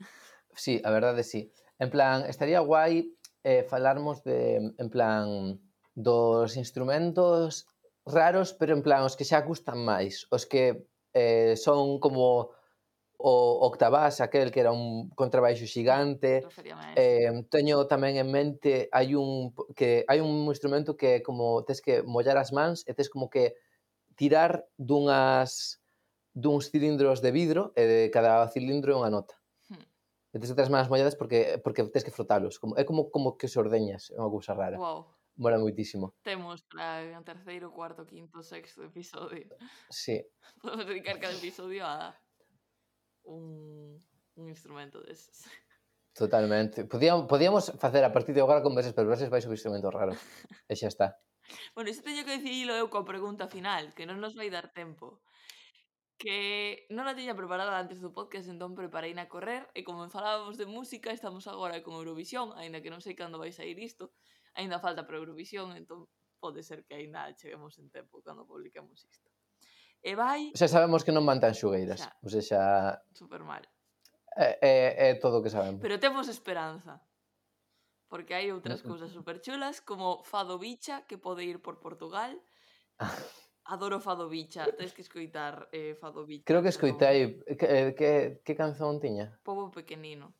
Sí, a verdade sí. En plan, estaría guai eh, falarmos de, en plan, dos instrumentos raros, pero en plan, os que xa gustan máis, os que eh, son como o octavás, aquel que era un contrabaixo xigante. Eh, teño tamén en mente hai un que hai un instrumento que como tes que mollar as mans e tes como que tirar dunhas duns cilindros de vidro e de cada cilindro é unha nota. Hmm. E tens que ter as manos molladas porque, porque tens que frotalos. Como, é como, como que se ordeñas, é unha cousa rara. Wow. Mola moitísimo. Temos para o terceiro, cuarto, quinto, sexto episodio. Sí. Podemos dedicar cada episodio a un, un instrumento deses. Totalmente. Podíamos, podíamos facer a partir de agora conversas perversas vais sobre instrumentos raros. E xa está. Bueno, iso teño que dicilo eu coa pregunta final, que non nos vai dar tempo. Que non a tiña preparada antes do podcast, entón preparei na correr, e como falábamos de música, estamos agora con Eurovisión, aínda que non sei cando vai sair isto, aínda falta para Eurovisión, entón pode ser que aínda cheguemos en tempo cando publiquemos isto. E vai... Xa sabemos que non van tan xugueiras. Xa. O sea, xa... Super mal. É, eh, é, eh, é eh, todo o que sabemos. Pero temos esperanza porque hai outras cousas super chulas como Fadovicha, que pode ir por Portugal. Adoro Fado Bicha, tens que escoitar eh, Fado Bicha. Creo que escoitei, que, eh, que, que canzón tiña? Pobo pequenino.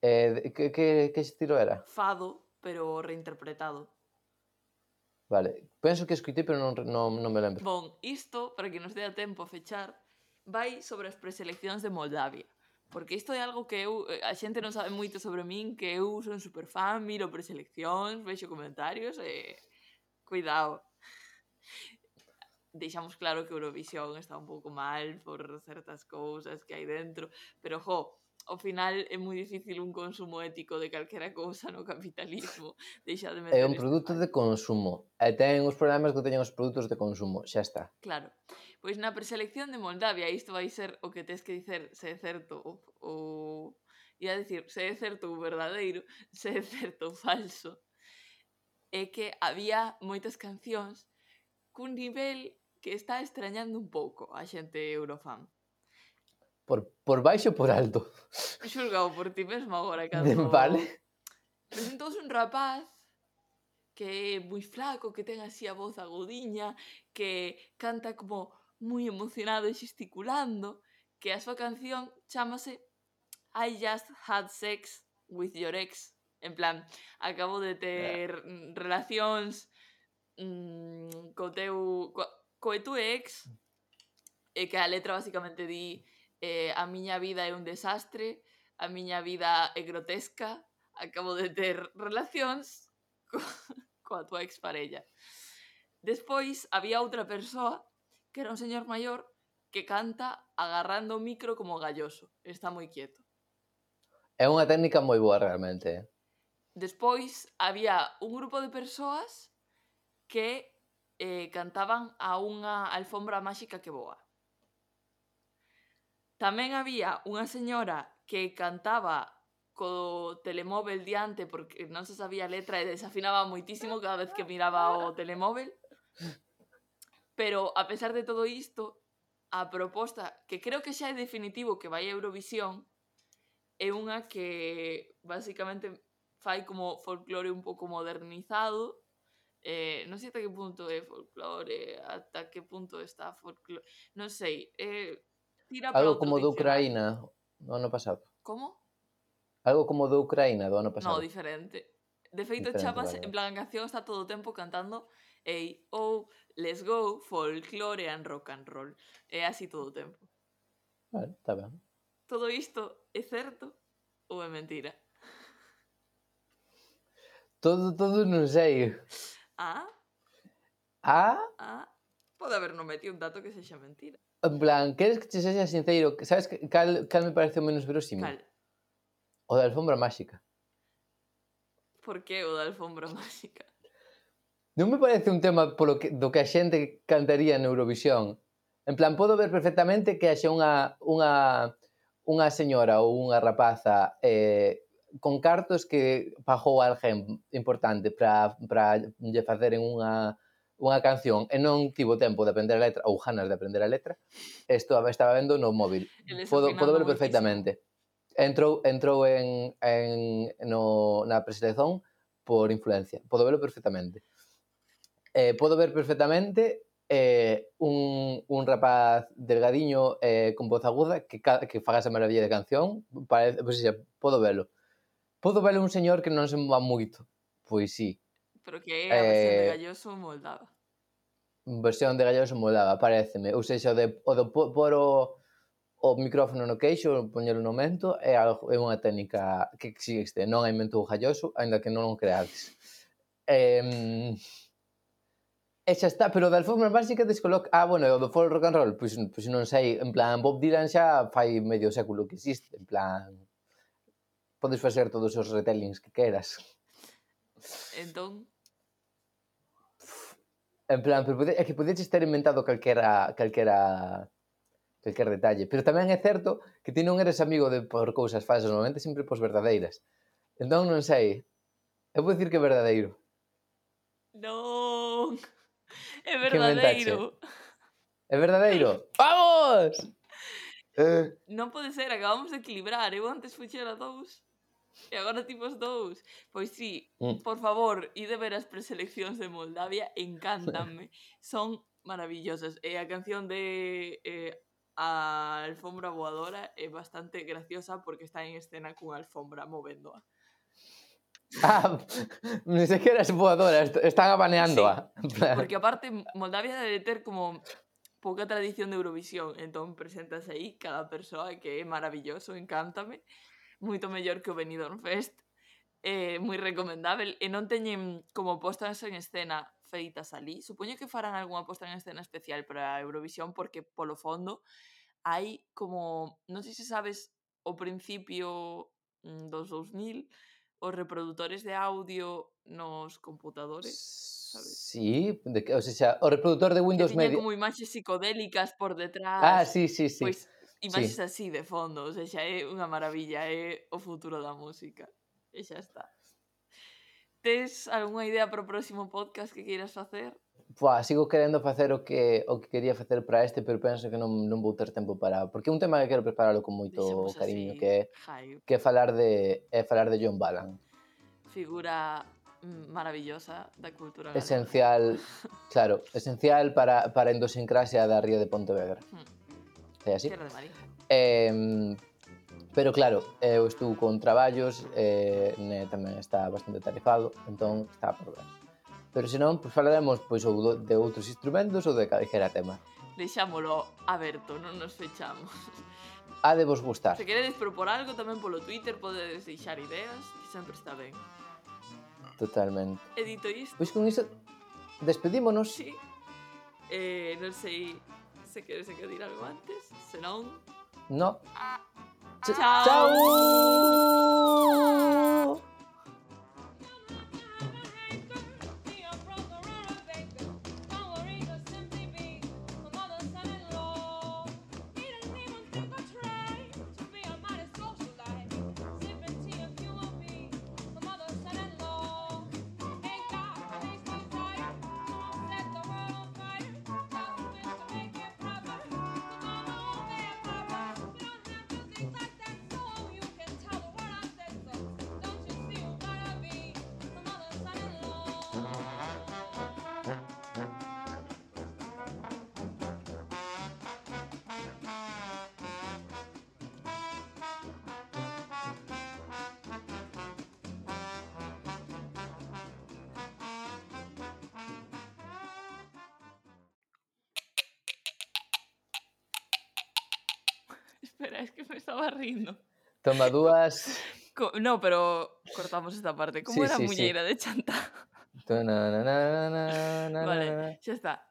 Eh, que, que, que estilo era? Fado, pero reinterpretado. Vale, penso que escoitei, pero non, non, non me lembro. Bon, isto, para que nos dea tempo a fechar, vai sobre as preseleccións de Moldavia. Porque isto é algo que eu, eh, a xente non sabe moito sobre min, que eu son super fan, miro preseleccións, vexo comentarios e... Cuidado. Deixamos claro que Eurovisión está un pouco mal por certas cousas que hai dentro, pero jo, ao final é moi difícil un consumo ético de calquera cousa no capitalismo. Deixa de meter É un produto de consumo. E ten os problemas que teñen os produtos de consumo, xa está. Claro. Pois na preselección de Moldavia, isto vai ser o que tes que dicer se é certo ou, ou ia dicir se é certo ou verdadeiro, se é certo ou falso, é que había moitas cancións cun nivel que está extrañando un pouco a xente eurofan. Por, por baixo ou por alto? Xulgao por ti mesmo agora, cando... Vale. Presentouse un rapaz que é moi flaco, que ten así a voz agudiña, que canta como moi emocionado e xesticulando que a súa canción chamase I just had sex with your ex. En plan, acabo de ter yeah. Mm, relacións mm, co teu co, co teu ex e que a letra basicamente di eh, a miña vida é un desastre, a miña vida é grotesca, acabo de ter relacións co, coa tua ex parella. Despois había outra persoa que era un señor maior que canta agarrando o micro como galloso. Está moi quieto. É unha técnica moi boa realmente. ¿eh? Despois había un grupo de persoas que eh, cantaban a unha alfombra máxica que voa. Tamén había unha señora que cantaba co telemóvel diante porque non se sabía a letra e desafinaba moitísimo cada vez que miraba o telemóvel. Pero, a pesar de todo isto, a proposta que creo que xa é definitivo que vai a Eurovisión é unha que basicamente fai como folclore un pouco modernizado eh, non sei ata que punto é folclore ata que punto está folclore non sei eh, tira algo como do Ucraína do ano pasado como? algo como do Ucraína do ano pasado no, diferente de feito, diferente, Chapas, vale. en plan, a canción está todo o tempo cantando ei ou oh, let's go, folclore and rock and roll. É así todo o tempo. Vale, está ben. Todo isto é certo ou é mentira? Todo, todo non sei. Ah? Ah? Ah? Pode haber non metido un dato que sexa mentira. En plan, queres que te sexa sincero? Sabes que cal, cal me parece menos verosímil? Cal. O da alfombra máxica. Por que o da alfombra máxica? Non me parece un tema polo que, do que a xente cantaría en Eurovisión. En plan, podo ver perfectamente que haxe unha, unha, unha señora ou unha rapaza eh, con cartos que pagou alguén importante para lle faceren unha, unha canción e non tivo tempo de aprender a letra ou ganas de aprender a letra, isto estaba vendo no móvil. Podo, podo verlo perfectamente. Entrou, entrou en, en, no, na preselección por influencia. Podo verlo perfectamente eh, podo ver perfectamente eh, un, un rapaz delgadiño eh, con voz aguda que, que faga esa maravilla de canción, parece, pois, xa, podo velo. Podo velo un señor que non se mova moito, pois sí. Pero que é a versión eh, de Galloso moldada. Versión de Galloso moldada, pareceme. Ou seja, o, de, o do por o o micrófono no queixo, poñelo no mento, é, algo, é unha técnica que existe, non a inventou Galloso, aínda que non o creades. Eh, E xa está, pero da alfombra básica descoloca... Ah, bueno, o do folk rock and roll, pois, pois non sei, en plan, Bob Dylan xa fai medio século que existe, en plan... Podes facer todos os retellings que queras. Entón? En plan, pero pode, é que podedes ter inventado calquera, calquera, calquer detalle. Pero tamén é certo que ti non eres amigo de por cousas falsas, normalmente sempre pos verdadeiras. Entón, non sei, eu vou dicir que é verdadeiro. Non! É verdadeiro. É verdadeiro. Vamos! Eh. Non pode ser, acabamos de equilibrar. ¿eh? Eu antes fuxera dous. E agora tipos dous. Pois sí, mm. por favor, ide ver as preseleccións de Moldavia, encántanme. Son maravillosas. Eh, e a canción de eh, a alfombra voadora é bastante graciosa porque está en escena cunha alfombra movéndoa. Ah, ni sequera es voadora, están abaneándoa. Sí, porque aparte Moldavia debe ter como pouca tradición de Eurovisión, entón presentas aí cada persoa que é maravilloso, encántame, moito mellor que o Benidorm Fest, eh, moi recomendável, e non teñen como postas en escena feitas ali. Supoño que farán algunha posta en escena especial para a Eurovisión porque polo fondo hai como, non sei se sabes, o principio mm, dos 2000 os reproductores de audio nos computadores, sabes? Sí, de, o sea, o reproductor de Windows Media. como imaxes psicodélicas por detrás. Ah, sí, sí, sí. Pois imaxes sí. así de fondo, o sea, xa é unha maravilla, é o futuro da música. E xa está. Tes algunha idea para o próximo podcast que queiras facer? Pua, sigo querendo facer o que o que quería facer para este, pero penso que non, non vou ter tempo para, porque é un tema que quero preparalo con moito Dixemos cariño, así, que hype. que é falar de é falar de John Balan. Figura maravillosa da cultura galega. Esencial, claro, esencial para, para a idiosincrasia da Ría de Pontevedra. Hmm. É así? Tierra de María. Eh, pero claro, eu estou con traballos, eh, ne, tamén está bastante tarifado, entón está por ver. Pero senón, pois falaremos pois, ou do, de outros instrumentos ou de calquera tema. Deixámolo aberto, non nos fechamos. Ha de vos gustar. Se queredes propor algo tamén polo Twitter podedes deixar ideas, que sempre está ben. Totalmente. E dito isto... Pois con iso despedímonos. Sí. Eh, non sei se queres engadir algo antes, senón... No. Ah. Ch Chao. Chao. es que me estaba riendo. Toma dúas. No, pero cortamos esta parte. ¿Cómo sí, era muñeira de chanta? vale, ya está.